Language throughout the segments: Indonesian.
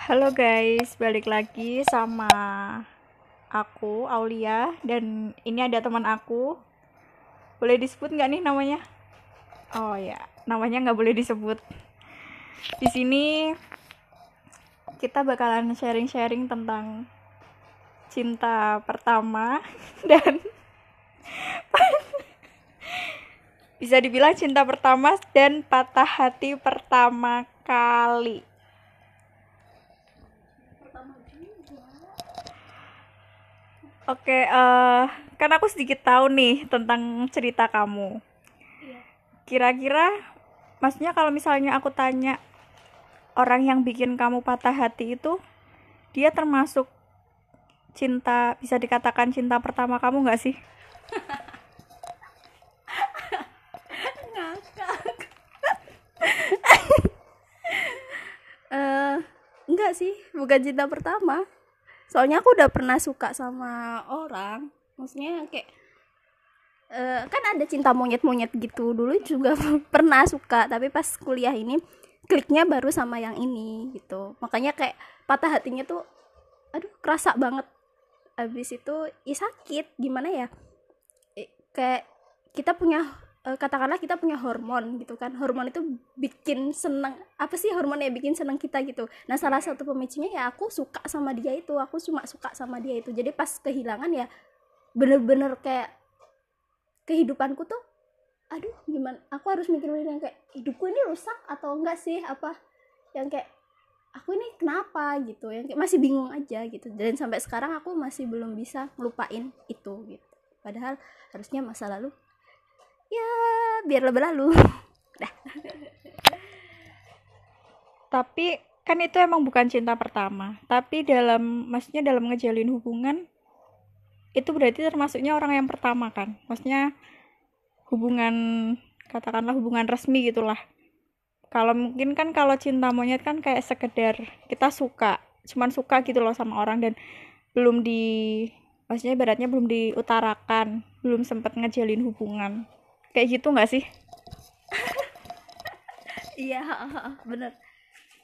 Halo guys, balik lagi sama aku Aulia dan ini ada teman aku. Boleh disebut nggak nih namanya? Oh ya, namanya nggak boleh disebut. Di sini kita bakalan sharing-sharing tentang cinta pertama dan bisa dibilang cinta pertama dan patah hati pertama kali. Oke, eh kan aku sedikit tahu nih tentang cerita kamu. Kira-kira, maksudnya kalau misalnya aku tanya orang yang bikin kamu patah hati itu, dia termasuk cinta, bisa dikatakan cinta pertama kamu nggak sih? eh enggak sih bukan cinta pertama soalnya aku udah pernah suka sama orang. Maksudnya kayak eh, kan ada cinta monyet-monyet gitu. Dulu juga pernah suka tapi pas kuliah ini kliknya baru sama yang ini gitu. Makanya kayak patah hatinya tuh aduh kerasa banget. Abis itu ya sakit. Gimana ya? Eh, kayak kita punya eh, katakanlah kita punya hormon gitu kan. Hormon itu bikin seneng apa sih hormon yang bikin seneng kita gitu? Nah salah satu pemicunya ya aku suka sama dia itu aku cuma suka sama dia itu. Jadi pas kehilangan ya bener-bener kayak kehidupanku tuh aduh gimana? Aku harus mikirin yang kayak hidupku ini rusak atau enggak sih? Apa? Yang kayak aku ini kenapa? gitu. Yang kayak masih bingung aja gitu. Dan sampai sekarang aku masih belum bisa ngelupain itu gitu. Padahal harusnya masa lalu ya biar berlalu dah Tapi kan itu emang bukan cinta pertama. Tapi dalam, maksudnya dalam ngejalin hubungan, itu berarti termasuknya orang yang pertama kan? Maksudnya hubungan, katakanlah hubungan resmi gitulah. Kalau mungkin kan kalau cinta monyet kan kayak sekedar kita suka, cuman suka gitu loh sama orang dan belum di, maksudnya ibaratnya belum diutarakan, belum sempat ngejalin hubungan. Kayak gitu nggak sih? iya bener.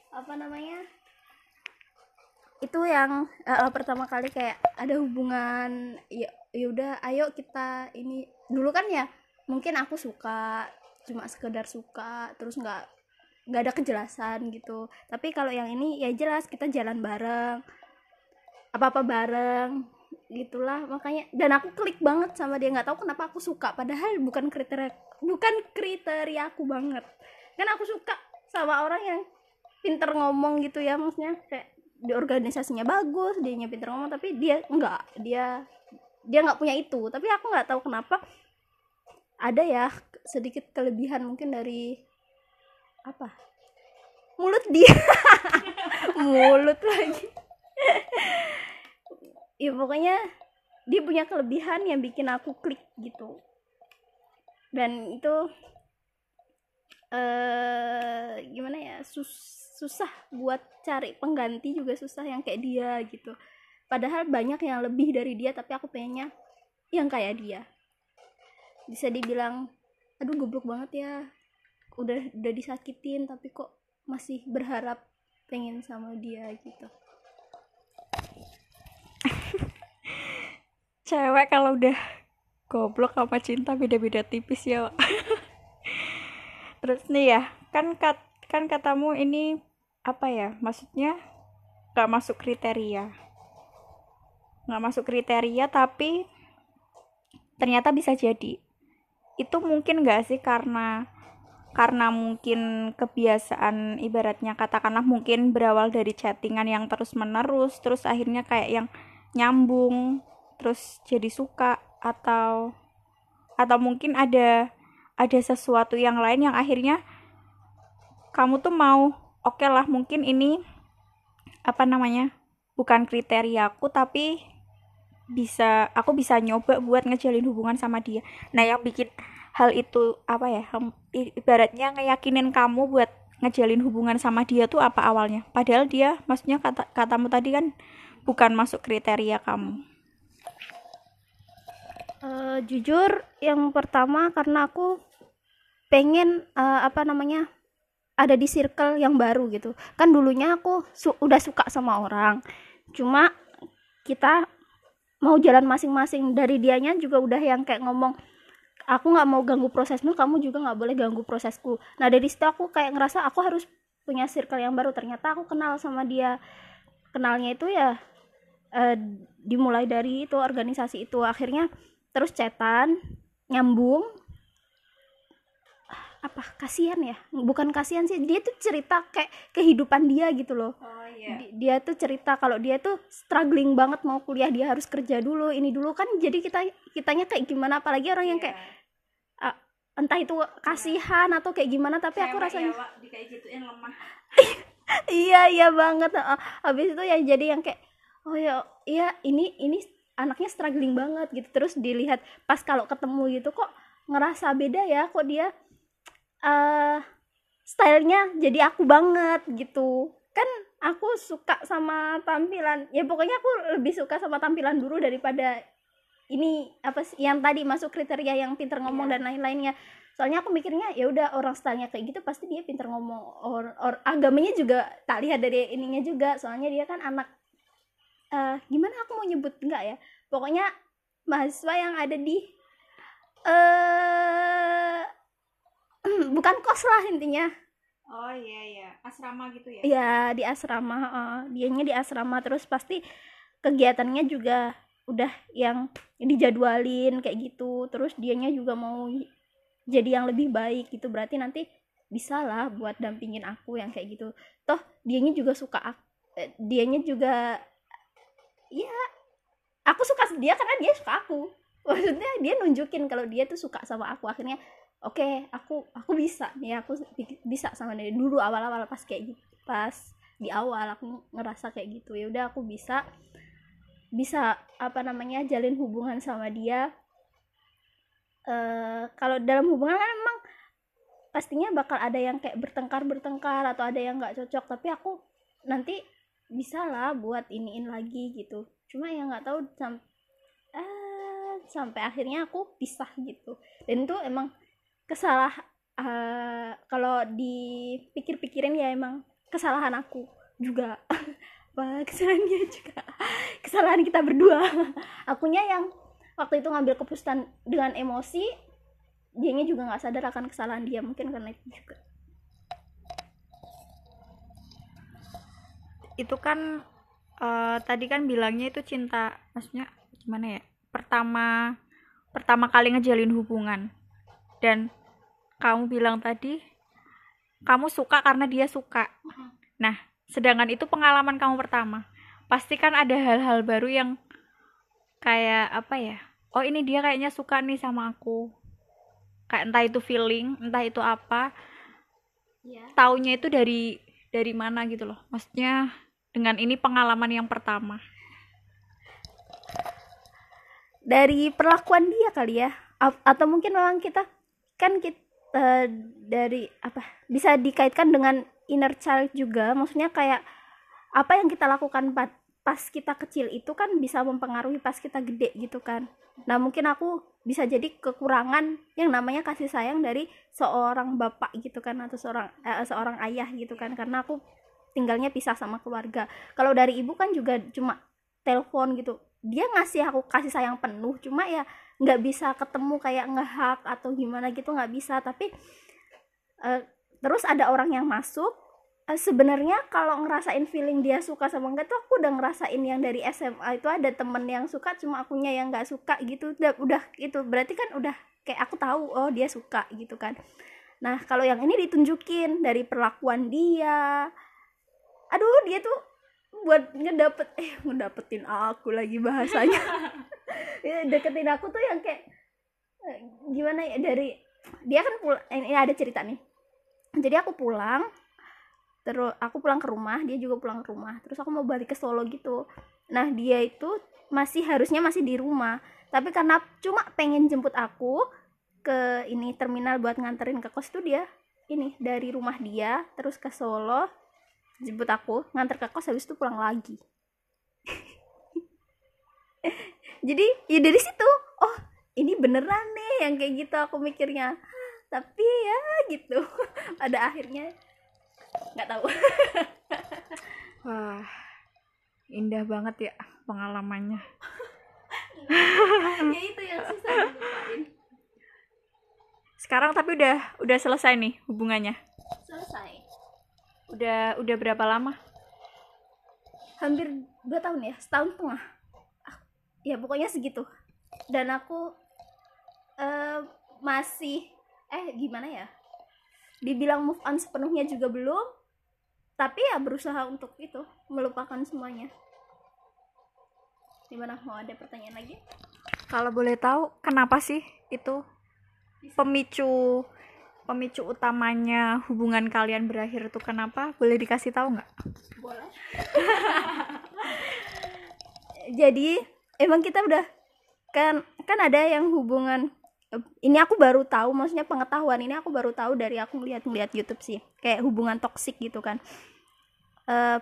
Apa namanya? Itu yang eh, pertama kali kayak ada hubungan ya yaudah ayo kita ini. Dulu kan ya mungkin aku suka cuma sekedar suka terus nggak nggak ada kejelasan gitu. Tapi kalau yang ini ya jelas kita jalan bareng apa apa bareng gitulah makanya dan aku klik banget sama dia nggak tahu kenapa aku suka padahal bukan kriteria bukan kriteria aku banget. Kan aku suka sama orang yang pinter ngomong gitu ya maksudnya kayak di organisasinya bagus dia pinter ngomong tapi dia enggak dia dia nggak punya itu. Tapi aku nggak tahu kenapa ada ya sedikit kelebihan mungkin dari apa? Mulut dia. Mulut lagi ya pokoknya dia punya kelebihan yang bikin aku klik gitu. Dan itu eh gimana ya sus susah buat cari pengganti juga susah yang kayak dia gitu. Padahal banyak yang lebih dari dia tapi aku pengennya yang kayak dia. Bisa dibilang aduh goblok banget ya. Udah udah disakitin tapi kok masih berharap pengen sama dia gitu Cewek kalau udah goblok sama cinta beda-beda tipis ya. Terus nih ya, kan kat, kan katamu ini apa ya? Maksudnya nggak masuk kriteria. Nggak masuk kriteria tapi ternyata bisa jadi. Itu mungkin nggak sih karena karena mungkin kebiasaan ibaratnya katakanlah mungkin berawal dari chattingan yang terus menerus terus akhirnya kayak yang nyambung terus jadi suka atau atau mungkin ada ada sesuatu yang lain yang akhirnya kamu tuh mau oke lah mungkin ini apa namanya bukan kriteriaku tapi bisa aku bisa nyoba buat ngejalin hubungan sama dia. Nah yang bikin hal itu apa ya ibaratnya ngeyakinin kamu buat ngejalin hubungan sama dia tuh apa awalnya? Padahal dia maksudnya kata katamu tadi kan bukan masuk kriteria kamu Eh, jujur yang pertama karena aku pengen eh, apa namanya ada di circle yang baru gitu. Kan dulunya aku su udah suka sama orang. Cuma kita mau jalan masing-masing. Dari dianya juga udah yang kayak ngomong aku nggak mau ganggu prosesmu kamu juga nggak boleh ganggu prosesku. Nah dari situ aku kayak ngerasa aku harus punya circle yang baru. Ternyata aku kenal sama dia. Kenalnya itu ya eh, dimulai dari itu organisasi itu. Akhirnya terus cetan nyambung. Apa kasihan ya? Bukan kasihan sih dia tuh cerita kayak kehidupan dia gitu loh. Oh Di- dia tuh cerita kalau dia tuh struggling banget mau kuliah dia harus kerja dulu ini dulu. Kan jadi kita kitanya kayak gimana? Apalagi orang yang kayak ah, entah itu kasihan atau kayak gimana tapi aku rasanya di kayak gituin lemah. Iya iya banget Heeh. habis itu ya jadi yang kayak oh ya iya ini ini anaknya struggling banget gitu. Terus dilihat pas kalau ketemu gitu kok ngerasa beda ya kok dia eh stylenya jadi aku banget gitu. Kan aku suka sama tampilan ya pokoknya aku lebih suka sama tampilan dulu daripada ini apa sih yang tadi masuk kriteria yang pinter ngomong Iya. dan lain-lainnya. Soalnya aku mikirnya ya udah orang stylenya kayak gitu pasti dia pinter ngomong or, or agamanya juga tak lihat dari ininya juga. Soalnya dia kan anak eh gimana aku mau nyebut? Enggak ya? Pokoknya mahasiswa yang ada di eh bukan kos lah intinya. Oh iya iya. Asrama gitu ya? Ya di asrama heeh. dianya di asrama. Terus pasti kegiatannya juga udah yang dijadwalin kayak gitu. Terus dianya juga mau jadi yang lebih baik gitu. Berarti nanti bisa lah buat dampingin aku yang kayak gitu. Toh dianya juga suka ak- eh, dianya juga ya aku suka dia karena dia suka aku. Maksudnya dia nunjukin kalau dia tuh suka sama aku. Akhirnya oke aku aku bisa nih aku bi- bisa sama dia. Dulu awal-awal pas kayak gitu pas di awal aku ngerasa kayak gitu ya udah aku bisa bisa apa namanya jalin hubungan sama dia. Eh kalau dalam hubungan kan emang pastinya bakal ada yang kayak bertengkar bertengkar atau ada yang nggak cocok. Tapi aku nanti bisa lah buat iniin lagi gitu. Cuma yang nggak tahu sam eh, sampai akhirnya aku pisah gitu. Dan itu emang kesalah eh, kalau dipikir-pikirin ya emang kesalahan aku juga. Kesalahan dia juga? Kesalahan kita berdua. Akunya yang waktu itu ngambil keputusan dengan emosi dianya juga nggak sadar akan kesalahan dia mungkin karena itu juga itu kan eh, tadi kan bilangnya itu cinta maksudnya gimana ya pertama pertama kali ngejalin hubungan. Dan kamu bilang tadi kamu suka karena dia suka. Nah sedangkan itu pengalaman kamu pertama. Pasti kan ada hal-hal baru yang kayak apa ya oh ini dia kayaknya suka nih sama aku. Kayak entah itu feeling entah itu apa. Ya taunya itu dari dari mana gitu loh. Maksudnya dengan ini pengalaman yang pertama? Dari perlakuan dia kali ya. A- atau mungkin memang kita kan kita dari apa bisa dikaitkan dengan inner child juga. Maksudnya kayak apa yang kita lakukan pa- pas kita kecil itu kan bisa mempengaruhi pas kita gede gitu kan. Nah mungkin aku bisa jadi kekurangan yang namanya kasih sayang dari seorang bapak gitu kan atau seorang eh, seorang ayah gitu kan. Karena aku tinggalnya pisah sama keluarga. Kalau dari ibu kan juga cuma telepon gitu. Dia ngasih aku kasih sayang penuh cuma ya nggak bisa ketemu kayak ngehak atau gimana gitu nggak bisa. Tapi eh, terus ada orang yang masuk eh, sebenarnya kalau ngerasain feeling dia suka sama enggak tuh aku udah ngerasain yang dari SMA itu ada temen yang suka cuma akunya yang nggak suka gitu. Udah udah itu berarti kan udah kayak aku tahu oh dia suka gitu kan. Nah kalau yang ini ditunjukin dari perlakuan dia aduh dia tuh buat ngedapet eh ngedapetin aku lagi bahasanya. Ya, deketin aku tuh yang kayak eh, gimana ya dari dia kan pul ini ada cerita nih. Jadi aku pulang terus aku pulang ke rumah dia juga pulang ke rumah. Terus aku mau balik ke Solo gitu. Nah dia itu masih harusnya masih di rumah. Tapi karena cuma pengen jemput aku ke ini terminal buat nganterin ke kos tuh dia ini dari rumah dia terus ke Solo jemput aku nganter ke kos habis itu pulang lagi. Jadi ya dari situ oh ini beneran nih yang kayak gitu aku mikirnya. Tapi ya gitu pada akhirnya nggak tahu. Wah indah banget ya pengalamannya. Ya itu yang susah dilupain. Sekarang tapi udah udah selesai nih hubungannya. Selesai udah udah berapa lama? Hampir dua tahun ya setahun setengah. Ah, ya pokoknya segitu. Dan aku eh, masih eh gimana ya? Dibilang move on sepenuhnya juga belum. Tapi ya berusaha untuk itu melupakan semuanya. Gimana? Mau ada pertanyaan lagi? Kalau boleh tahu kenapa sih itu pemicu pemicu utamanya hubungan kalian berakhir itu kenapa? Boleh dikasih tahu nggak? Boleh. Jadi emang kita udah kan kan ada yang hubungan ini aku baru tahu maksudnya pengetahuan ini aku baru tahu dari aku ngeliat-ngeliat YouTube sih kayak hubungan toksik gitu kan. Eh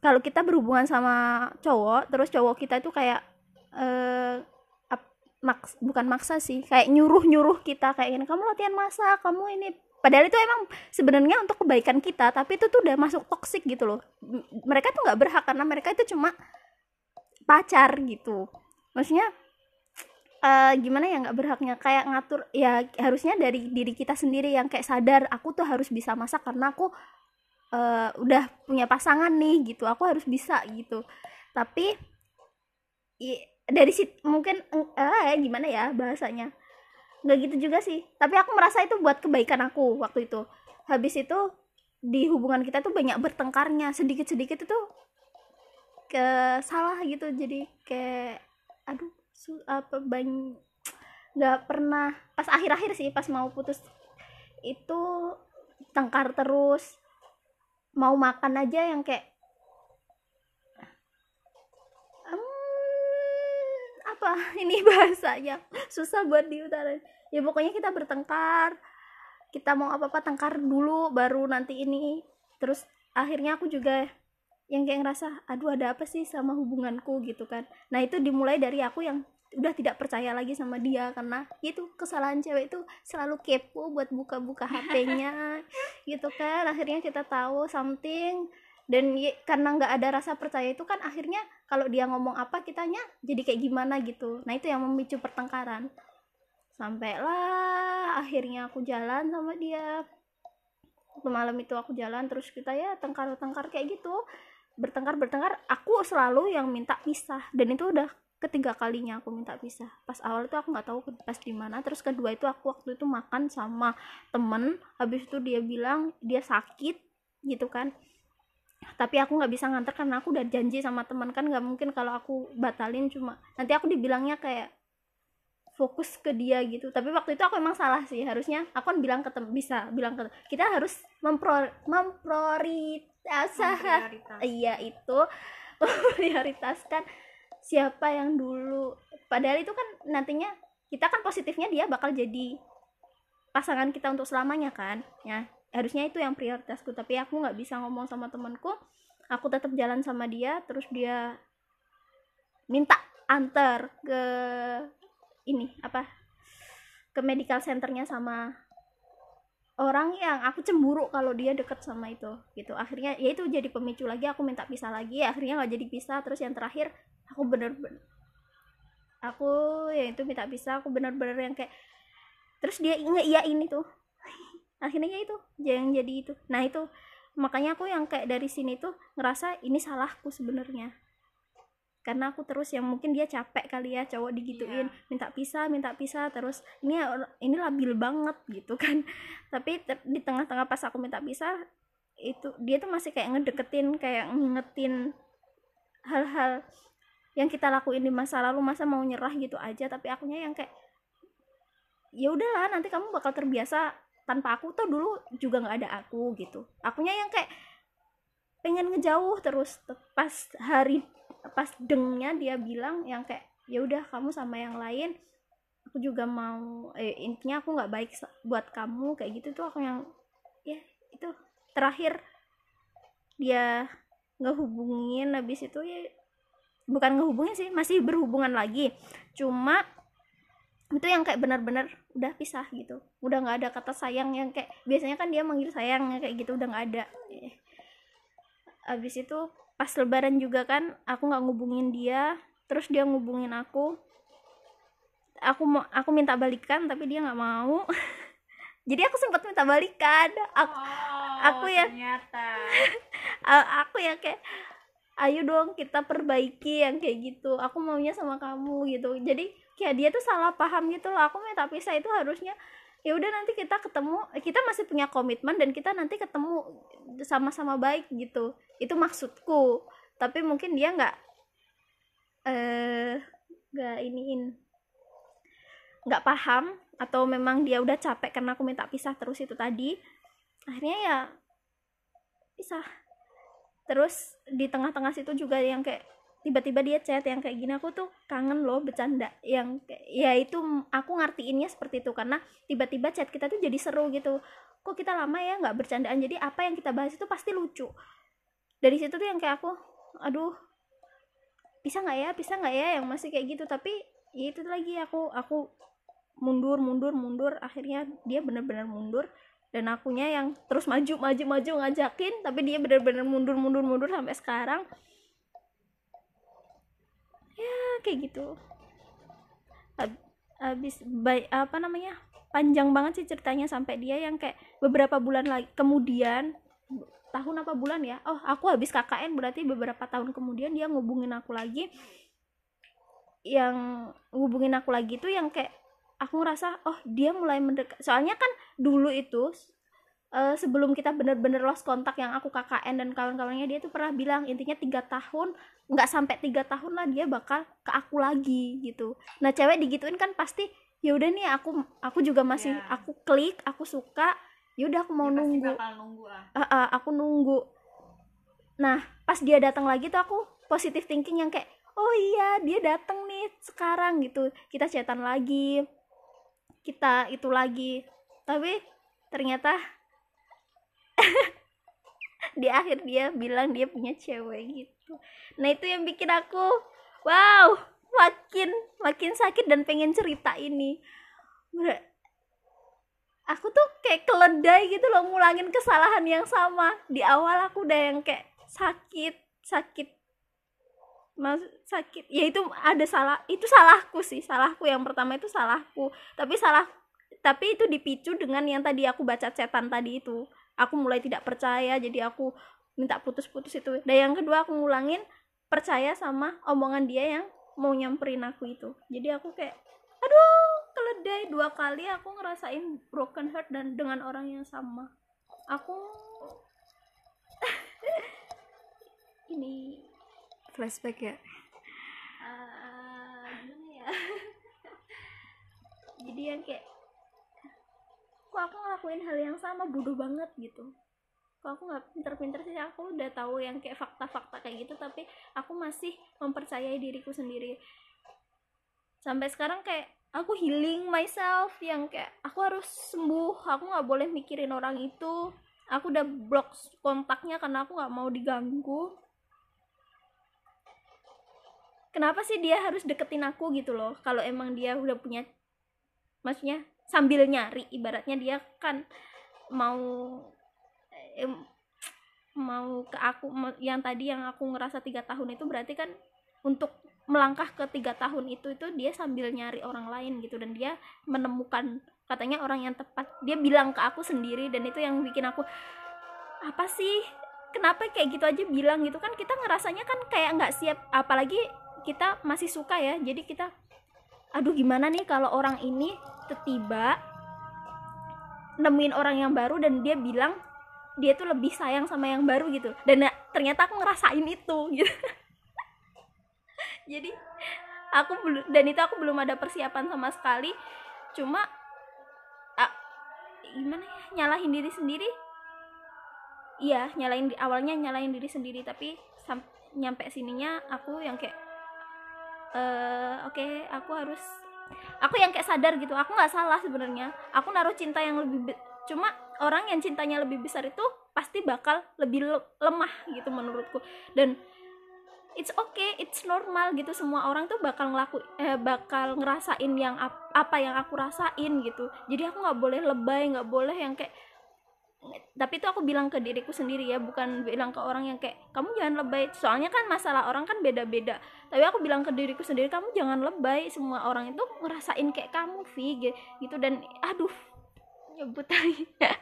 kalau kita berhubungan sama cowok terus cowok kita itu kayak ap- maks bukan maksa sih kayak nyuruh-nyuruh kita kayak ini kamu latihan masak kamu ini. Padahal itu emang sebenarnya untuk kebaikan kita tapi itu tuh udah masuk toksik gitu loh. Mereka tuh nggak berhak karena mereka itu cuma pacar gitu. Maksudnya eh gimana ya nggak berhaknya? Kayak ngatur ya harusnya dari diri kita sendiri yang kayak sadar aku tuh harus bisa masak karena aku eh, udah punya pasangan nih gitu. Aku harus bisa gitu. Tapi dari situ mungkin eh gimana ya bahasanya? Nggak gitu juga sih. Tapi aku merasa itu buat kebaikan aku waktu itu. Habis itu di hubungan kita tuh banyak bertengkarnya. Sedikit sedikit itu ke salah gitu. Jadi kayak aduh su- apa banyak nggak pernah pas akhir-akhir sih pas mau putus itu tengkar terus. Mau makan aja yang kayak "Hmm, apa? Ini bahasanya. Susah buat diutarain. Ya pokoknya kita bertengkar. Kita mau apa-apa tengkar dulu baru nanti ini. Terus akhirnya aku juga yang kayak ngerasa aduh ada apa sih sama hubunganku? gitu kan. Nah itu dimulai dari aku yang udah tidak percaya lagi sama dia karena itu kesalahan cewek itu selalu kepo buat buka-buka HP-nya gitu kan. Akhirnya kita tahu something dan karena nggak ada rasa percaya itu kan akhirnya kalau dia ngomong apa kitanya jadi kayak gimana gitu. Nah itu yang memicu pertengkaran. Sampailah akhirnya aku jalan sama dia. Malam itu aku jalan terus kita ya tengkar-tengkar kayak gitu. Bertengkar bertengkar aku selalu yang minta pisah. Dan itu udah ketiga kalinya aku minta pisah. Pas awal itu aku nggak tahu pas di mana. Terus kedua itu aku waktu itu makan sama temen. Habis itu dia bilang dia sakit gitu kan tapi aku nggak bisa nganter karena aku udah janji sama teman. Kan nggak mungkin kalau aku batalin cuma nanti aku dibilangnya kayak fokus ke dia gitu. Tapi waktu itu aku emang salah sih. Harusnya aku kan bilang ke bisa bilang ke kita harus mempro memprioritaskan iya itu. Memprioritaskan siapa yang dulu. Padahal itu kan nantinya kita kan positifnya dia bakal jadi pasangan kita untuk selamanya kan ya harusnya itu yang prioritasku. Tapi aku nggak bisa ngomong sama temanku. Aku tetap jalan sama dia terus dia minta antar ke ini apa ke medical centernya sama orang yang aku cemburu kalau dia deket sama itu gitu. Akhirnya ya itu jadi pemicu lagi aku minta pisah lagi. Akhirnya nggak jadi pisah. Terus yang terakhir aku bener-bener aku ya itu minta pisah. Aku bener-bener yang kayak terus dia inget iya ini tuh akhirnya ya itu yang jadi itu. Nah itu makanya aku yang kayak dari sini tuh ngerasa ini salahku sebenarnya. Karena aku terus yang mungkin dia capek kali ya cowok digituin minta pisah minta pisah terus ini ini labil banget gitu kan. Tapi di tengah-tengah pas aku minta pisah itu dia tuh masih kayak ngedeketin kayak ngingetin hal-hal yang kita lakuin di masa lalu masa mau nyerah gitu aja. Tapi akunya yang kayak ya udahlah nanti kamu bakal terbiasa tanpa aku tuh dulu juga nggak ada aku gitu. Akunya yang kayak pengen ngejauh terus pas hari pas dengnya dia bilang yang kayak ya udah kamu sama yang lain aku juga mau eh, intinya aku nggak baik buat kamu kayak gitu tuh aku yang ya itu terakhir dia ngehubungin. Habis itu ya bukan ngehubungin sih masih berhubungan lagi. Cuma itu yang kayak benar-benar udah pisah gitu. Udah nggak ada kata sayang yang kayak biasanya kan dia manggil sayang kayak gitu udah nggak ada. Abis itu pas lebaran juga kan aku nggak ngubungin dia terus dia ngubungin aku. Aku mau aku minta balikan tapi dia nggak mau. Jadi aku sempat minta balikan. Aku, aku ya ternyata. Aku ya kayak ayo dong kita perbaiki yang kayak gitu. Aku maunya sama kamu gitu. Jadi kayak dia tuh salah paham gitu loh. Aku minta pisah itu harusnya ya udah nanti kita ketemu kita masih punya komitmen dan kita nanti ketemu sama-sama baik gitu. Itu maksudku. Tapi mungkin dia nggak eh nggak iniin nggak paham atau memang dia udah capek karena aku minta pisah terus itu tadi. Akhirnya ya pisah. Terus di tengah-tengah situ juga yang kayak tiba-tiba dia chat yang kayak gini aku tuh kangen loh bercanda. Yang ya itu aku ngertiinnya seperti itu karena tiba-tiba chat kita tuh jadi seru gitu. Kok kita lama ya nggak bercandaan? Jadi apa yang kita bahas itu pasti lucu. Dari situ tuh yang kayak aku aduh bisa nggak ya? Bisa nggak ya? Yang masih kayak gitu. Tapi ya itu lagi aku aku mundur mundur mundur. Akhirnya dia benar-benar mundur. Dan akunya yang terus maju maju maju ngajakin tapi dia benar-benar mundur mundur mundur sampai sekarang ya kayak gitu. Habis baik apa namanya panjang banget sih ceritanya sampai dia yang kayak beberapa bulan lagi kemudian tahun apa bulan ya? Oh aku habis KKN berarti beberapa tahun kemudian dia ngubungin aku lagi. Yang ngubungin aku lagi tuh yang kayak aku ngerasa oh dia mulai mendekat soalnya kan dulu itu uh, sebelum kita bener-bener lost kontak yang aku KKN dan kawan-kawannya dia tuh pernah bilang intinya tiga tahun nggak sampai tiga tahun lah dia bakal ke aku lagi gitu. Nah cewek digituin kan pasti ya udah nih aku aku juga masih yeah. aku klik aku suka ya udah aku mau dia nunggu, nunggu ah. uh, uh, aku nunggu. Nah pas dia datang lagi tuh aku positive thinking yang kayak oh iya dia datang nih sekarang gitu. Kita chatan lagi kita itu lagi. Tapi ternyata di akhir dia bilang dia punya cewek gitu. Nah itu yang bikin aku wow makin makin sakit dan pengen cerita ini. Aku tuh kayak keledai gitu loh ngulangin kesalahan yang sama. Di awal aku udah yang kayak sakit sakit mas sakit. Ya itu ada salah itu salahku sih. Salahku yang pertama itu salahku. Tapi salah tapi itu dipicu dengan yang tadi aku baca cetan tadi itu aku mulai tidak percaya jadi aku minta putus-putus itu. Dan yang kedua aku ngulangin percaya sama omongan dia yang mau nyamperin aku itu. Jadi aku kayak aduh keledai. Dua kali aku ngerasain broken heart dan dengan orang yang sama. Aku ini flashback ya? Uh, gimana ya? Jadi yang kayak kok aku ngelakuin hal yang sama bodoh banget gitu. Kok aku nggak pinter-pinter sih? Aku udah tahu yang kayak fakta-fakta kayak gitu tapi aku masih mempercayai diriku sendiri. Sampai sekarang kayak aku healing myself yang kayak aku harus sembuh aku nggak boleh mikirin orang itu. Aku udah blok kontaknya karena aku nggak mau diganggu. Kenapa sih dia harus deketin aku gitu loh? Kalau emang dia udah punya maksudnya sambil nyari ibaratnya dia kan mau eh, mau ke aku yang tadi yang aku ngerasa tiga tahun itu berarti kan untuk melangkah ke tiga tahun itu itu dia sambil nyari orang lain gitu dan dia menemukan katanya orang yang tepat. Dia bilang ke aku sendiri dan itu yang bikin aku apa sih? Kenapa kayak gitu aja bilang? Gitu kan kita ngerasanya kan kayak nggak siap apalagi kita masih suka ya. Jadi kita aduh gimana nih kalau orang ini tiba nemuin orang yang baru dan dia bilang dia tuh lebih sayang sama yang baru gitu. Dan ya, ternyata aku ngerasain itu gitu. Jadi aku belum dan itu aku belum ada persiapan sama sekali. Cuma ah, gimana ya nyalahin diri sendiri. Iya nyalain awalnya nyalain diri sendiri tapi sam nyampe sininya aku yang kayak uh, oke okay, aku harus aku yang kayak sadar gitu aku nggak salah sebenarnya. Aku naruh cinta yang lebih cuma orang yang cintanya lebih besar itu pasti bakal lebih lemah gitu menurutku. Dan it's okay it's normal gitu. Semua orang tuh bakal ngelaku eh, bakal ngerasain yang ap- apa yang aku rasain gitu. Jadi aku nggak boleh lebay nggak boleh yang kayak tapi itu aku bilang ke diriku sendiri ya bukan bilang ke orang yang kayak kamu jangan lebay. Soalnya kan masalah orang kan beda-beda. Tapi aku bilang ke diriku sendiri kamu jangan lebay semua orang itu ngerasain kayak kamu Vi gitu. Dan aduh nyebut lagi.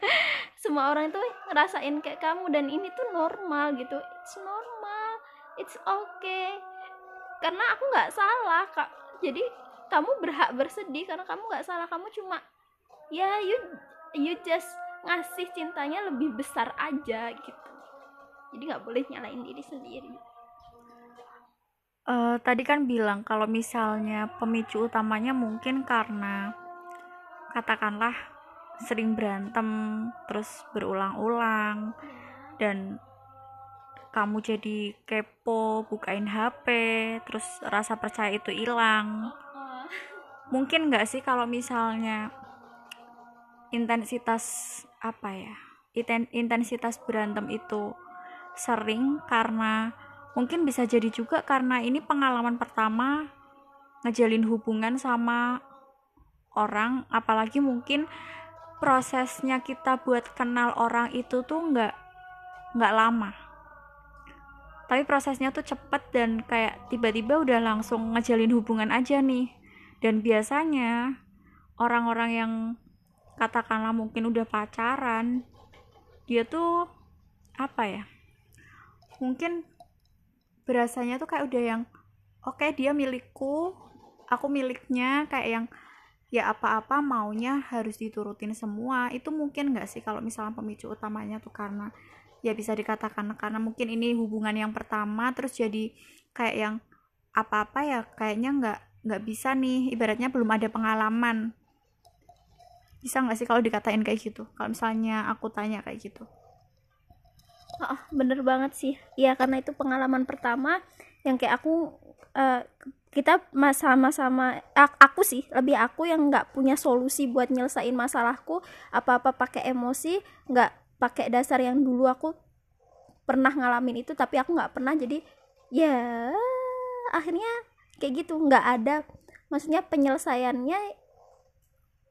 Semua orang itu ngerasain kayak kamu dan ini tuh normal gitu. It's normal it's okay. Karena aku nggak salah kak. Jadi kamu berhak bersedih karena kamu nggak salah. Kamu cuma ya you you just ngasih cintanya lebih besar aja gitu. Jadi nggak boleh nyalain diri sendiri. Uh, tadi kan bilang kalau misalnya pemicu utamanya mungkin karena katakanlah sering berantem terus berulang-ulang dan kamu jadi kepo bukain HP terus rasa percaya itu hilang. Mungkin nggak sih kalau misalnya intensitas apa ya intensitas berantem itu sering karena mungkin bisa jadi juga karena ini pengalaman pertama ngejalin hubungan sama orang apalagi mungkin prosesnya kita buat kenal orang itu tuh nggak nggak lama. Tapi prosesnya tuh cepet dan kayak tiba-tiba udah langsung ngejalin hubungan aja nih. Dan biasanya orang-orang yang katakanlah mungkin udah pacaran dia tuh apa ya mungkin berasanya tuh kayak udah yang oke okay, dia milikku aku miliknya kayak yang ya apa-apa maunya harus diturutin semua. Itu mungkin nggak sih kalau misalnya pemicu utamanya tuh karena ya bisa dikatakan karena mungkin ini hubungan yang pertama terus jadi kayak yang apa-apa ya kayaknya nggak nggak bisa nih. Ibaratnya belum ada pengalaman bisa nggak sih kalau dikatain kayak gitu? Kalau misalnya aku tanya kayak gitu. Oh, bener banget sih. Ya karena itu pengalaman pertama yang kayak aku uh, kita sama-sama aku sih lebih aku yang nggak punya solusi buat nyelesain masalahku apa-apa pakai emosi nggak pakai dasar yang dulu aku pernah ngalamin itu tapi aku nggak pernah jadi ya akhirnya kayak gitu nggak ada maksudnya penyelesaiannya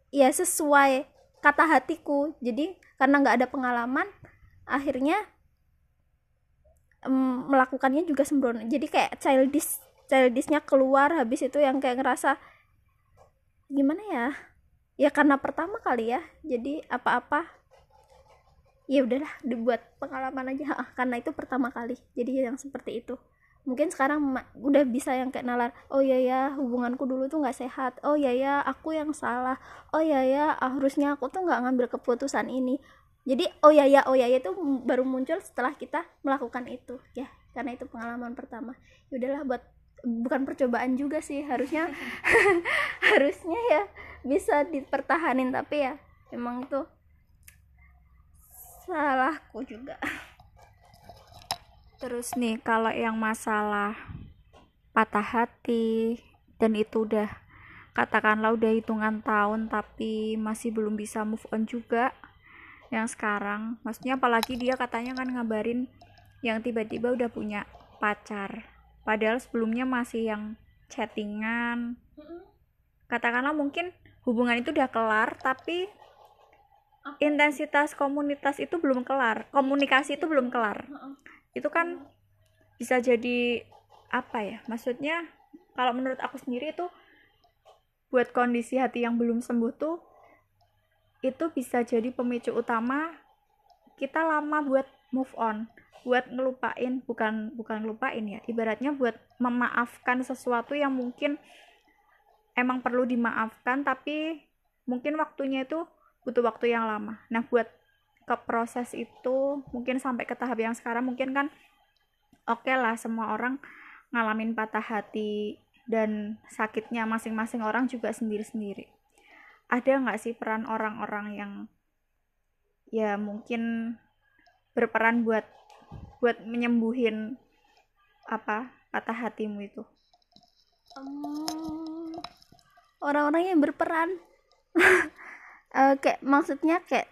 ya sesuai kata hatiku. Jadi karena nggak ada pengalaman akhirnya um, melakukannya juga sembrono. Jadi kayak childish childishnya keluar habis itu yang kayak ngerasa gimana ya? Ya karena pertama kali ya jadi apa-apa ya udahlah dibuat pengalaman aja. Karena itu pertama kali jadi yang seperti itu mungkin sekarang udah bisa yang kayak nalar oh ya ya hubunganku dulu tuh nggak sehat. Oh ya ya aku yang salah. Oh ya ya harusnya aku tuh nggak ngambil keputusan ini. Jadi oh ya ya oh ya ya itu baru muncul setelah kita melakukan itu. Ya karena itu pengalaman pertama. Ya udahlah buat bukan percobaan juga sih harusnya harusnya ya bisa dipertahanin tapi ya emang itu salahku juga terus nih kalau yang masalah patah hati dan itu udah katakanlah udah hitungan tahun tapi masih belum bisa move on juga yang sekarang. Maksudnya apalagi dia katanya kan ngabarin yang tiba-tiba udah punya pacar. Padahal sebelumnya masih yang chattingan. Katakanlah mungkin hubungan itu udah kelar tapi intensitas komunitas itu belum kelar. Komunikasi itu belum kelar itu kan bisa jadi apa ya? Maksudnya kalau menurut aku sendiri itu buat kondisi hati yang belum sembuh tuh itu bisa jadi pemicu utama kita lama buat move on buat ngelupain bukan bukan ngelupain ya ibaratnya buat memaafkan sesuatu yang mungkin emang perlu dimaafkan tapi mungkin waktunya itu butuh waktu yang lama. Nah buat ke proses itu mungkin sampai ke tahap yang sekarang mungkin kan oke okay lah semua orang ngalamin patah hati dan sakitnya masing-masing orang juga sendiri-sendiri. Ada nggak sih peran orang-orang yang ya mungkin berperan buat buat menyembuhin apa patah hatimu itu? Um, orang-orang yang berperan? Uh, kayak maksudnya kayak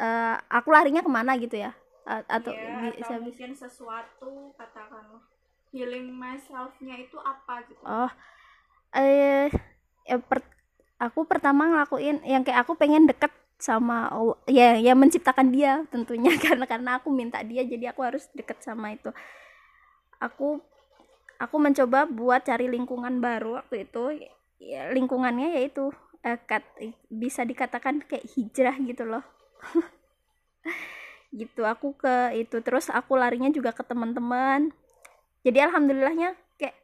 uh, aku larinya ke mana gitu ya? Uh, atau, ya, bisa atau mungkin sesuatu katakanlah healing myself-nya itu apa gitu? Oh eh ya per, aku pertama ngelakuin yang kayak aku pengen deket sama Allah- ya ya menciptakan dia tentunya karena karena aku minta dia jadi aku harus deket sama itu. Aku aku mencoba buat cari lingkungan baru waktu itu ya, lingkungannya yaitu eh, kat- bisa dikatakan kayak hijrah gitu loh gitu aku ke itu. Terus aku larinya juga ke teman-teman. Jadi alhamdulillahnya kayak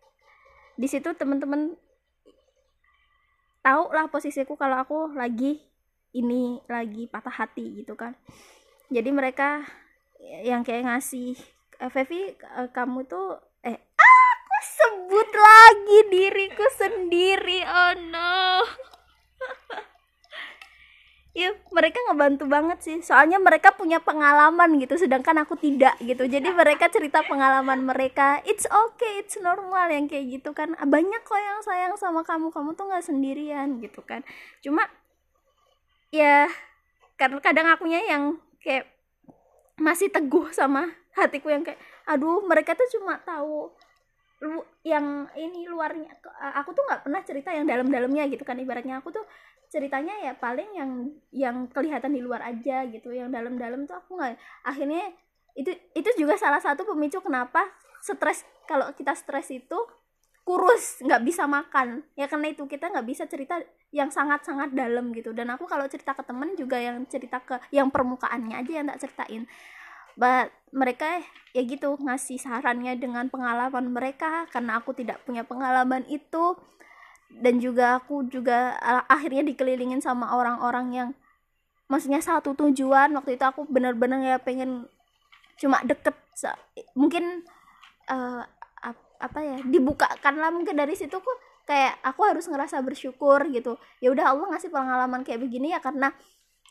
di situ teman-teman tahu lah posisiku kalau aku lagi ini lagi patah hati gitu kan. Jadi mereka yang kayak ngasih "Eh, Fevi eh, kamu tuh eh aku sebut lagi diriku sendiri. Oh no ya mereka ngebantu banget sih. Soalnya mereka punya pengalaman gitu sedangkan aku tidak gitu. Jadi mereka cerita pengalaman mereka. It's okay it's normal yang kayak gitu kan. Banyak kok yang sayang sama kamu. Kamu tuh nggak sendirian gitu kan. Cuma ya karena kadang akunya yang kayak masih teguh sama hatiku yang kayak aduh mereka tuh cuma tahu lu yang ini luarnya. Aku tuh nggak pernah cerita yang dalam-dalamnya gitu kan. Ibaratnya aku tuh ceritanya ya paling yang yang kelihatan di luar aja gitu yang dalam-dalam tuh aku nggak akhirnya itu itu juga salah satu pemicu kenapa stres kalau kita stres itu kurus nggak bisa makan. Ya karena itu kita nggak bisa cerita yang sangat-sangat dalam gitu. Dan aku kalau cerita ke temen juga yang cerita ke yang permukaannya aja yang tak ceritain. But mereka ya gitu ngasih sarannya dengan pengalaman mereka. Karena aku tidak punya pengalaman itu dan juga aku juga akhirnya dikelilingin sama orang-orang yang maksudnya satu tujuan. Waktu itu aku bener-bener ya pengen cuma deket mungkin uh, ap- apa ya dibukakan lah mungkin dari situ kok kayak aku harus ngerasa bersyukur gitu. Ya udah Allah ngasih pengalaman kayak begini ya karena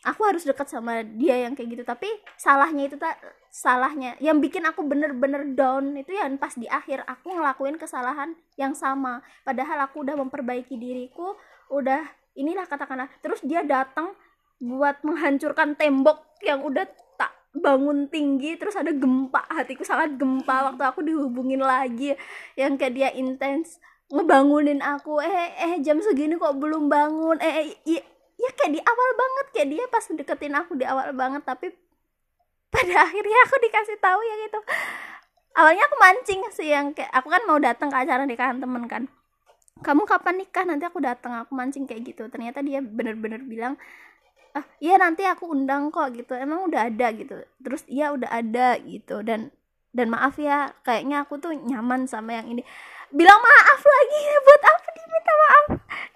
aku harus dekat sama dia yang kayak gitu. Tapi salahnya itu tak salahnya yang bikin aku bener-bener down itu ya pas di akhir. Aku ngelakuin kesalahan yang sama. Padahal aku udah memperbaiki diriku udah inilah katakanlah. Terus dia datang buat menghancurkan tembok yang udah tak bangun tinggi. Terus ada gempa hatiku sangat gempa. Waktu aku dihubungin lagi yang kayak dia intens ngebangunin aku. Eh eh jam segini kok belum bangun? Eh, eh ya kayak di awal banget kayak dia pas deketin aku di awal banget tapi pada akhirnya aku dikasih tahu ya gitu awalnya aku mancing sih yang kayak aku kan mau datang ke acara nikahan temen kan. Kamu kapan nikah? Nanti aku datang aku mancing kayak gitu. Ternyata dia bener-bener bilang ah iya nanti aku undang kok gitu. Emang udah ada? gitu. Terus iya udah ada gitu. Dan dan maaf ya kayaknya aku tuh nyaman sama yang ini. Bilang maaf lagi buat apa diminta maaf.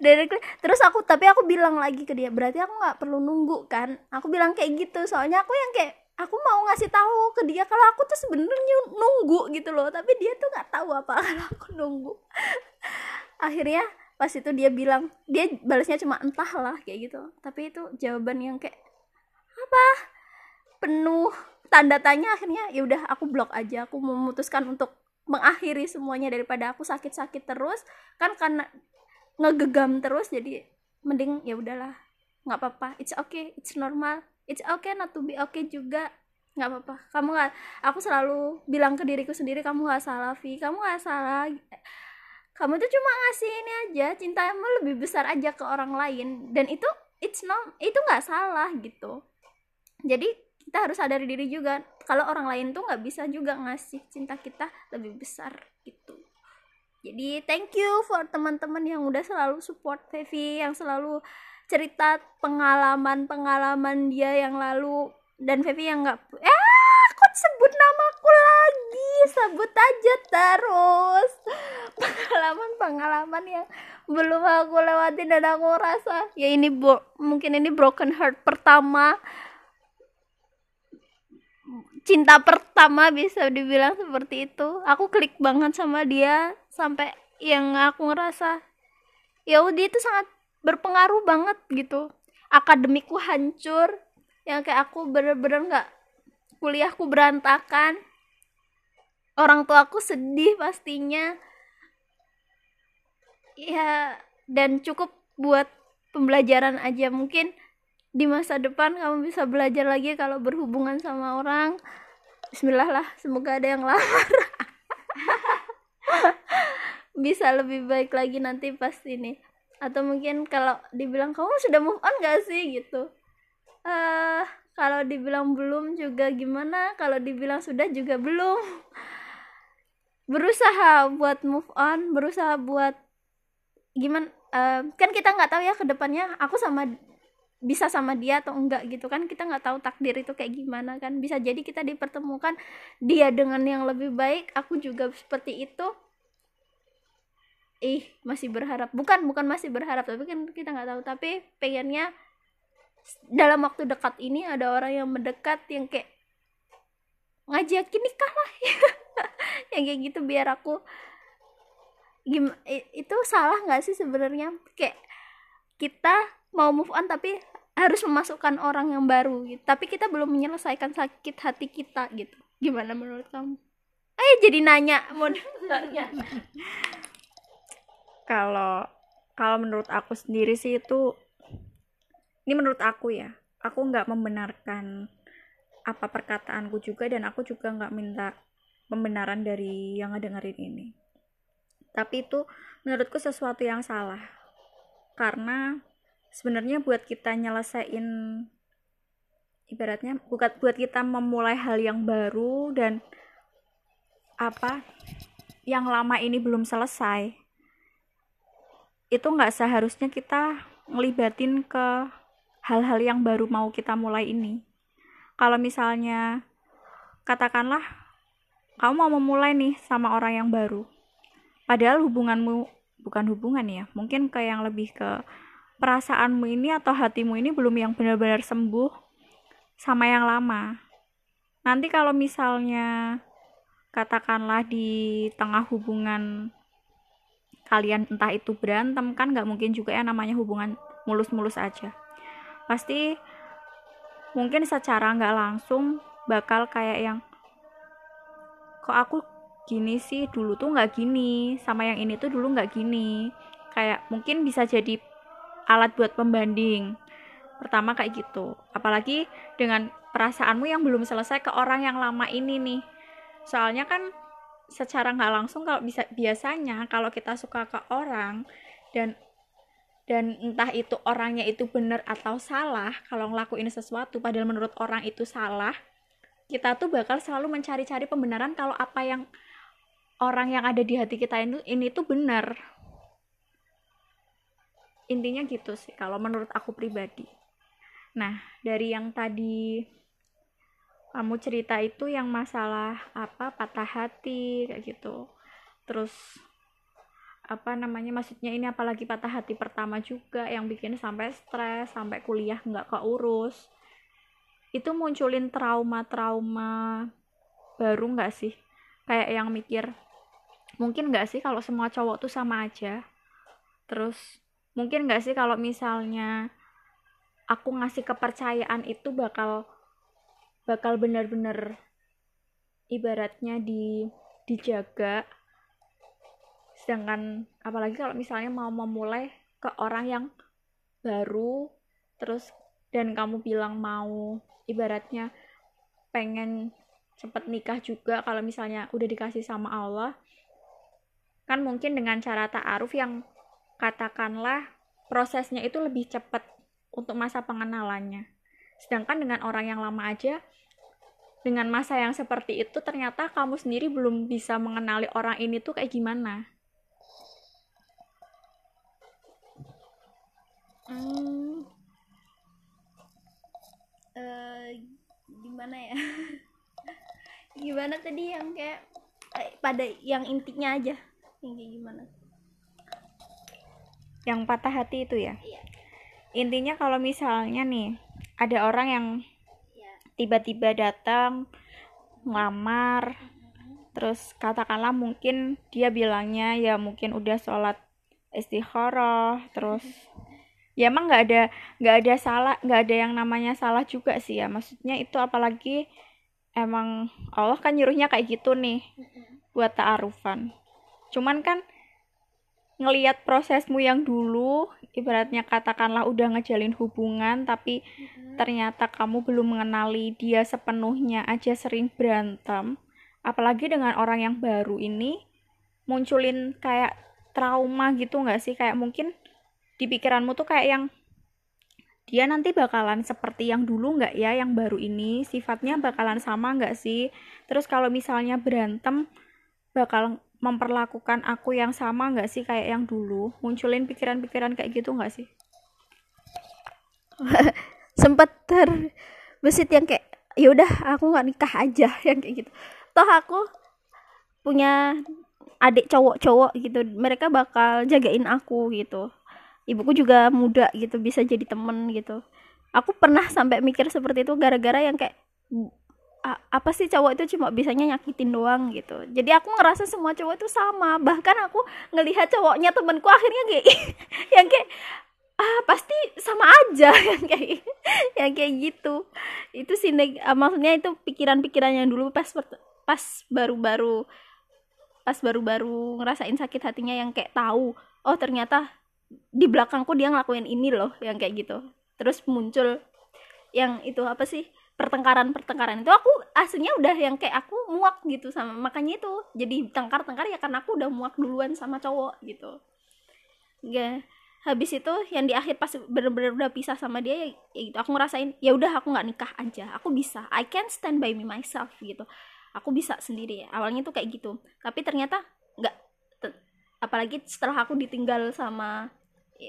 Dari terus aku tapi aku bilang lagi ke dia berarti aku nggak perlu nunggu kan? Aku bilang kayak gitu. Soalnya aku yang kayak aku mau ngasih tahu ke dia kalau aku tuh sebenarnya nunggu gitu loh. Tapi dia tuh nggak tahu apa kalau aku nunggu. Akhirnya pas itu dia bilang dia balasnya cuma entahlah kayak gitu. Tapi itu jawaban yang kayak apa? Penuh tanda tanya. Akhirnya ya udah aku blok aja. Aku memutuskan untuk mengakhiri semuanya daripada aku sakit-sakit terus. Kan karena ngegegam terus jadi mending ya udahlah. Nggak apa-apa. It's okay. It's normal. It's okay not to be okay juga. Nggak apa-apa. Kamu nggak aku selalu bilang ke diriku sendiri kamu nggak salah Vi. Kamu nggak salah. Kamu tuh cuma ngasih ini aja. Cintamu lebih besar aja ke orang lain. Dan itu it's not itu nggak salah gitu. Jadi kita harus sadari diri juga kalau orang lain tuh nggak bisa juga ngasih cinta kita lebih besar gitu. Jadi thank you for teman-teman yang udah selalu support Fevi yang selalu cerita pengalaman-pengalaman dia yang lalu dan Fevi yang nggak eh kok sebut namaku lagi? Sebut aja terus. Pengalaman-pengalaman yang belum aku lewatin dan aku rasa ya ini mungkin ini broken heart pertama cinta pertama bisa dibilang seperti itu. Aku klik banget sama dia sampai yang aku ngerasa ya udah itu sangat berpengaruh banget gitu. Akademikku hancur yang kayak aku bener-bener nggak kuliahku berantakan. Orang tua aku sedih pastinya. Ya dan cukup buat pembelajaran aja. Mungkin di masa depan kamu bisa belajar lagi kalau berhubungan sama orang. Bismillah lah semoga ada yang lamar bisa lebih baik lagi nanti pas ini. Atau mungkin kalau dibilang kamu sudah move on gak sih? gitu. Uh, kalau dibilang belum juga gimana? Kalau dibilang sudah juga belum. Berusaha buat move on berusaha buat gimana uh, kan kita nggak tahu ya ke depannya aku sama bisa sama dia atau enggak gitu kan kita nggak tahu takdir itu kayak gimana kan. Bisa jadi kita dipertemukan dia dengan yang lebih baik aku juga seperti itu. Ih masih berharap. Bukan bukan masih berharap tapi kan kita nggak tahu. Tapi pengennya dalam waktu dekat ini ada orang yang mendekat yang kayak ngajakin nikah lah. Yang kayak gitu biar aku gim itu salah nggak sih sebenarnya? Kayak kita mau move on tapi harus memasukkan orang yang baru gitu. Tapi kita belum menyelesaikan sakit hati kita gitu. Gimana menurut kamu? Eh jadi nanya mau kalau kalau menurut aku sendiri sih itu ini menurut aku ya aku nggak membenarkan apa perkataanku juga dan aku juga nggak minta pembenaran dari yang ngedengerin ini. Tapi itu menurutku sesuatu yang salah. Karena sebenarnya buat kita nyelesain ibaratnya bukan buat kita memulai hal yang baru dan apa yang lama ini belum selesai itu nggak seharusnya kita ngelibatin ke hal-hal yang baru mau kita mulai ini. Kalau misalnya katakanlah kamu mau memulai nih sama orang yang baru. Padahal hubunganmu bukan hubungan ya mungkin ke yang lebih ke perasaanmu ini atau hatimu ini belum yang benar-benar sembuh sama yang lama. Nanti kalau misalnya katakanlah di tengah hubungan kalian entah itu berantem kan nggak mungkin juga ya namanya hubungan mulus-mulus aja. Pasti mungkin secara nggak langsung bakal kayak yang kok aku gini sih dulu tuh nggak gini sama yang ini tuh dulu nggak gini kayak mungkin bisa jadi alat buat pembanding. Pertama kayak gitu. Apalagi dengan perasaanmu yang belum selesai ke orang yang lama ini nih. Soalnya kan secara nggak langsung kalau bisa biasanya kalau kita suka ke orang dan dan entah itu orangnya itu benar atau salah kalau ngelakuin sesuatu padahal menurut orang itu salah kita tuh bakal selalu mencari-cari pembenaran kalau apa yang orang yang ada di hati kita ini ini tuh benar intinya gitu sih kalau menurut aku pribadi. Nah dari yang tadi kamu cerita itu yang masalah apa patah hati kayak gitu. Terus apa namanya maksudnya ini apalagi patah hati pertama juga yang bikin sampai stres sampai kuliah nggak keurus. Itu munculin trauma-trauma baru nggak sih? Kayak yang mikir mungkin nggak sih kalau semua cowok tuh sama aja? Terus mungkin nggak sih kalau misalnya aku ngasih kepercayaan itu bakal bakal benar-benar ibaratnya di dijaga. Sedangkan apalagi kalau misalnya mau memulai ke orang yang baru terus dan kamu bilang mau ibaratnya pengen cepet nikah juga kalau misalnya udah dikasih sama Allah kan mungkin dengan cara ta'aruf yang katakanlah prosesnya itu lebih cepat untuk masa pengenalannya. Sedangkan dengan orang yang lama aja, dengan masa yang seperti itu ternyata kamu sendiri belum bisa mengenali orang ini tuh kayak gimana. Hmm, uh, gimana ya? gimana tadi yang kayak eh, pada yang intinya aja, yang kayak gimana? Yang patah hati itu ya iya. intinya kalau misalnya nih ada orang yang iya. tiba-tiba datang ngelamar terus katakanlah mungkin dia bilangnya ya mungkin udah sholat istikharah terus ya emang nggak ada nggak ada salah nggak ada yang namanya salah juga sih ya maksudnya itu apalagi emang Allah kan nyuruhnya kayak gitu nih buat ta'arufan cuman kan ngeliat prosesmu yang dulu ibaratnya katakanlah udah ngejalin hubungan tapi mm-hmm. ternyata kamu belum mengenali dia sepenuhnya aja sering berantem. Apalagi dengan orang yang baru ini munculin kayak trauma gitu nggak sih? Kayak mungkin di pikiranmu tuh kayak yang dia nanti bakalan seperti yang dulu nggak ya? Yang baru ini sifatnya bakalan sama nggak sih? Terus kalau misalnya berantem bakal memperlakukan aku yang sama nggak sih kayak yang dulu? Munculin pikiran-pikiran kayak gitu nggak sih? Sempet terbesit yang kayak ya udah aku nggak nikah aja yang kayak gitu. Toh aku punya adik cowok-cowok gitu mereka bakal jagain aku gitu. Ibuku juga muda gitu bisa jadi temen gitu. Aku pernah sampai mikir seperti itu gara-gara yang kayak apa sih cowok itu cuma bisanya nyakitin doang gitu. Jadi aku ngerasa semua cowok itu sama. Bahkan aku ngelihat cowoknya temenku akhirnya kayak yang kayak ah pasti sama aja. Yang kayak yang kayak gitu. Itu sih uh, maksudnya itu pikiran-pikiran yang dulu pas pas baru-baru pas baru-baru ngerasain sakit hatinya yang kayak tahu oh ternyata di belakangku dia ngelakuin ini loh yang kayak gitu. Terus muncul yang itu apa sih pertengkaran pertengkaran itu aku aslinya udah yang kayak aku muak gitu sama makanya itu jadi tengkar tengkar ya karena aku udah muak duluan sama cowok gitu. Ya habis itu yang di akhir pas bener-bener udah pisah sama dia ya, ya gitu aku ngerasain ya udah aku nggak nikah aja aku bisa I can stand by me myself gitu. Aku bisa sendiri ya awalnya tuh kayak gitu. Tapi ternyata nggak apalagi setelah aku ditinggal sama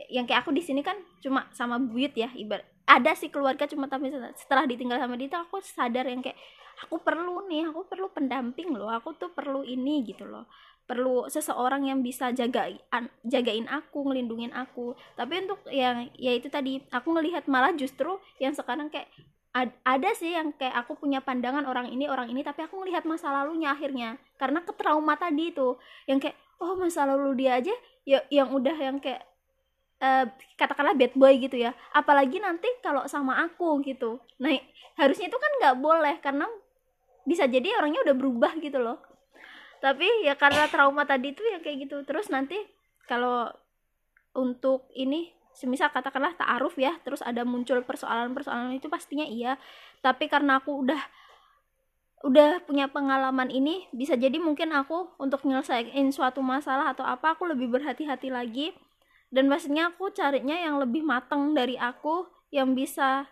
yang kayak aku di sini kan cuma sama buyut ya ibarat ada sih keluarga cuma tapi setelah ditinggal sama dia aku sadar yang kayak aku perlu nih aku perlu pendamping loh aku tuh perlu ini gitu loh. Perlu seseorang yang bisa jaga jagain aku ngelindungin aku. Tapi untuk yang ya itu tadi aku ngelihat malah justru yang sekarang kayak ada sih yang kayak aku punya pandangan orang ini orang ini tapi aku ngelihat masa lalunya akhirnya. Karena ketrauma tadi itu yang kayak oh masa lalu dia aja ya yang udah yang kayak uh, katakanlah bad boy gitu ya. Apalagi nanti kalau sama aku gitu. Nah harusnya itu kan nggak boleh karena bisa jadi orangnya udah berubah gitu loh. Tapi ya karena trauma tadi itu ya kayak gitu. Terus nanti kalau untuk ini semisal katakanlah ta'aruf ya terus ada muncul persoalan-persoalan itu pastinya iya. Tapi karena aku udah udah punya pengalaman ini bisa jadi mungkin aku untuk nyelesain suatu masalah atau apa aku lebih berhati-hati lagi dan pastinya aku carinya yang lebih mateng dari aku yang bisa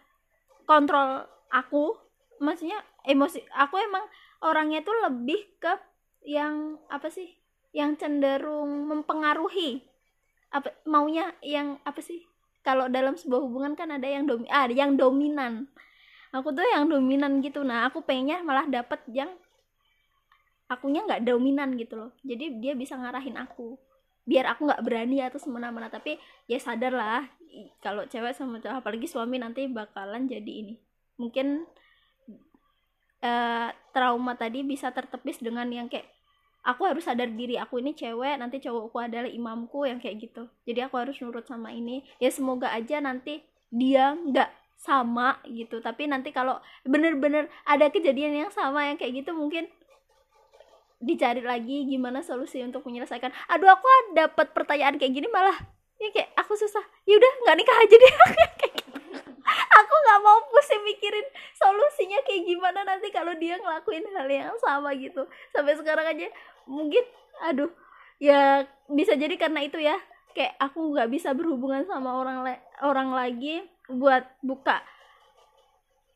kontrol aku. Maksudnya emosi aku emang orangnya tuh lebih ke yang apa sih yang cenderung mempengaruhi. Apa maunya yang apa sih kalau dalam sebuah hubungan kan ada yang domi ah yang dominan. Aku tuh yang dominan gitu. Nah aku pengennya malah dapet yang akunya nggak dominan gitu loh. Jadi dia bisa ngarahin aku biar aku nggak berani atau semena-mena. Tapi ya sadar lah kalau cewek sama cowok apalagi suami nanti bakalan jadi ini. Mungkin uh, trauma tadi bisa tertepis dengan yang kayak aku harus sadar diri aku ini cewek nanti cowokku adalah imamku yang kayak gitu. Jadi aku harus nurut sama ini. Ya semoga aja nanti dia nggak sama gitu. Tapi nanti kalau bener-bener ada kejadian yang sama yang kayak gitu mungkin dicari lagi gimana solusi untuk menyelesaikan. Aduh aku dapat pertanyaan kayak gini malah ya kayak aku susah. Yaudah nggak nikah aja deh. Aku nggak mau pusing mikirin solusinya kayak gimana nanti kalau dia ngelakuin hal yang sama gitu. Sampai sekarang aja mungkin aduh ya bisa jadi karena itu ya. Kayak aku nggak bisa berhubungan sama orang orang lagi buat buka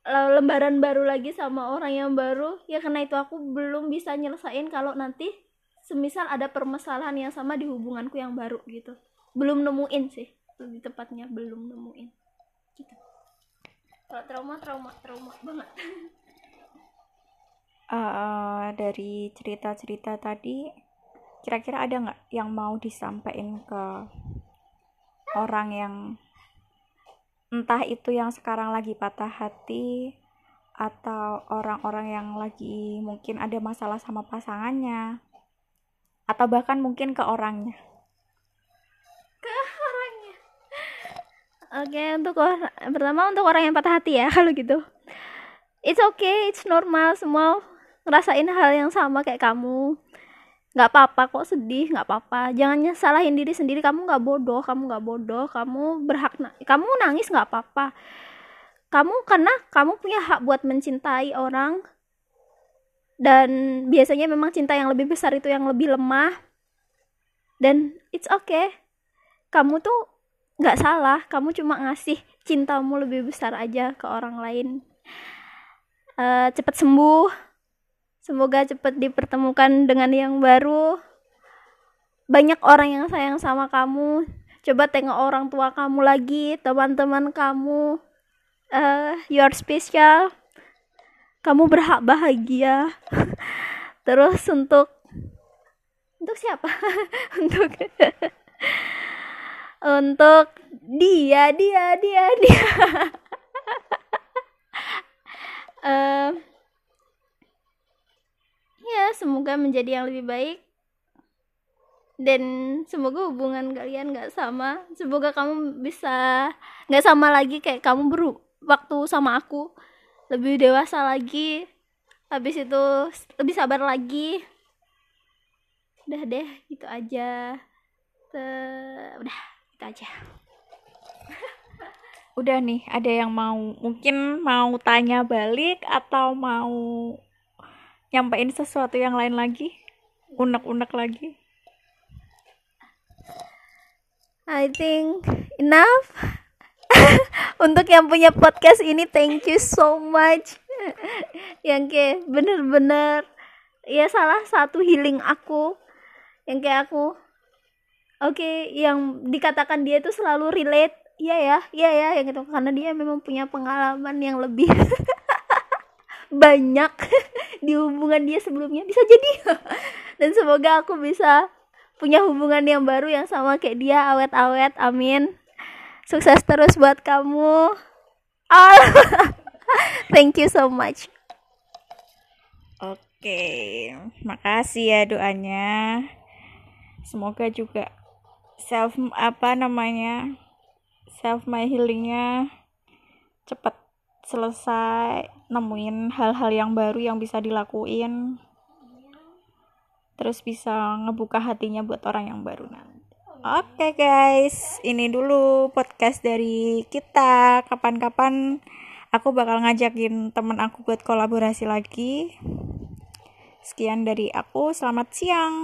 lembaran baru lagi sama orang yang baru ya karena itu aku belum bisa nyelesain kalau nanti semisal ada permasalahan yang sama di hubunganku yang baru gitu. Belum nemuin sih lebih tepatnya belum nemuin. Gitu. Kalau trauma trauma trauma banget. Uh, dari cerita-cerita tadi kira-kira ada nggak yang mau disampaikan ke orang yang entah itu yang sekarang lagi patah hati atau orang-orang yang lagi mungkin ada masalah sama pasangannya atau bahkan mungkin ke orangnya. Ke orangnya. Oke untuk orang pertama untuk orang yang patah hati ya kalau gitu. It's okay it's normal semua ngerasain hal yang sama kayak kamu nggak apa-apa kok sedih nggak apa-apa. Jangan salahin diri sendiri. Kamu nggak bodoh kamu nggak bodoh. Kamu berhak na kamu nangis nggak apa-apa. Kamu karena kamu punya hak buat mencintai orang. Dan biasanya memang cinta yang lebih besar itu yang lebih lemah. Dan it's okay. Kamu tuh nggak salah. Kamu cuma ngasih cintamu lebih besar aja ke orang lain. Uh, cepet sembuh semoga cepet dipertemukan dengan yang baru. Banyak orang yang sayang sama kamu. Coba tengok orang tua kamu lagi teman-teman kamu. Uh, you are special. Kamu berhak bahagia. Terus untuk untuk siapa? Untuk untuk dia dia dia dia. Uh, ya semoga menjadi yang lebih baik. Dan semoga hubungan kalian gak sama. Semoga kamu bisa gak sama lagi kayak kamu beru waktu sama aku. Lebih dewasa lagi. Habis itu lebih sabar lagi. Udah deh gitu aja. Te udah gitu aja. Udah nih ada yang mau mungkin mau tanya balik atau mau nyampein sesuatu yang lain lagi? Unek-unek lagi? I think enough. Untuk yang punya podcast ini thank you so much. Yang kayak bener-bener ya salah satu healing aku. Yang kayak aku oke okay, yang dikatakan dia itu selalu relate. Iya ya iya ya yang gitu karena dia memang punya pengalaman yang lebih banyak di hubungan dia sebelumnya bisa jadi. Dan semoga aku bisa punya hubungan yang baru yang sama kayak dia. Awet-awet amin. Sukses terus buat kamu. Oh. thank you so much. Oke makasih ya doanya. Semoga juga self apa namanya self my healingnya cepet selesai nemuin hal-hal yang baru yang bisa dilakuin terus bisa ngebuka hatinya buat orang yang baru nanti. Oke okay guys, ini dulu podcast dari kita. Kapan-kapan aku bakal ngajakin temen aku buat kolaborasi lagi. Sekian dari aku, selamat siang.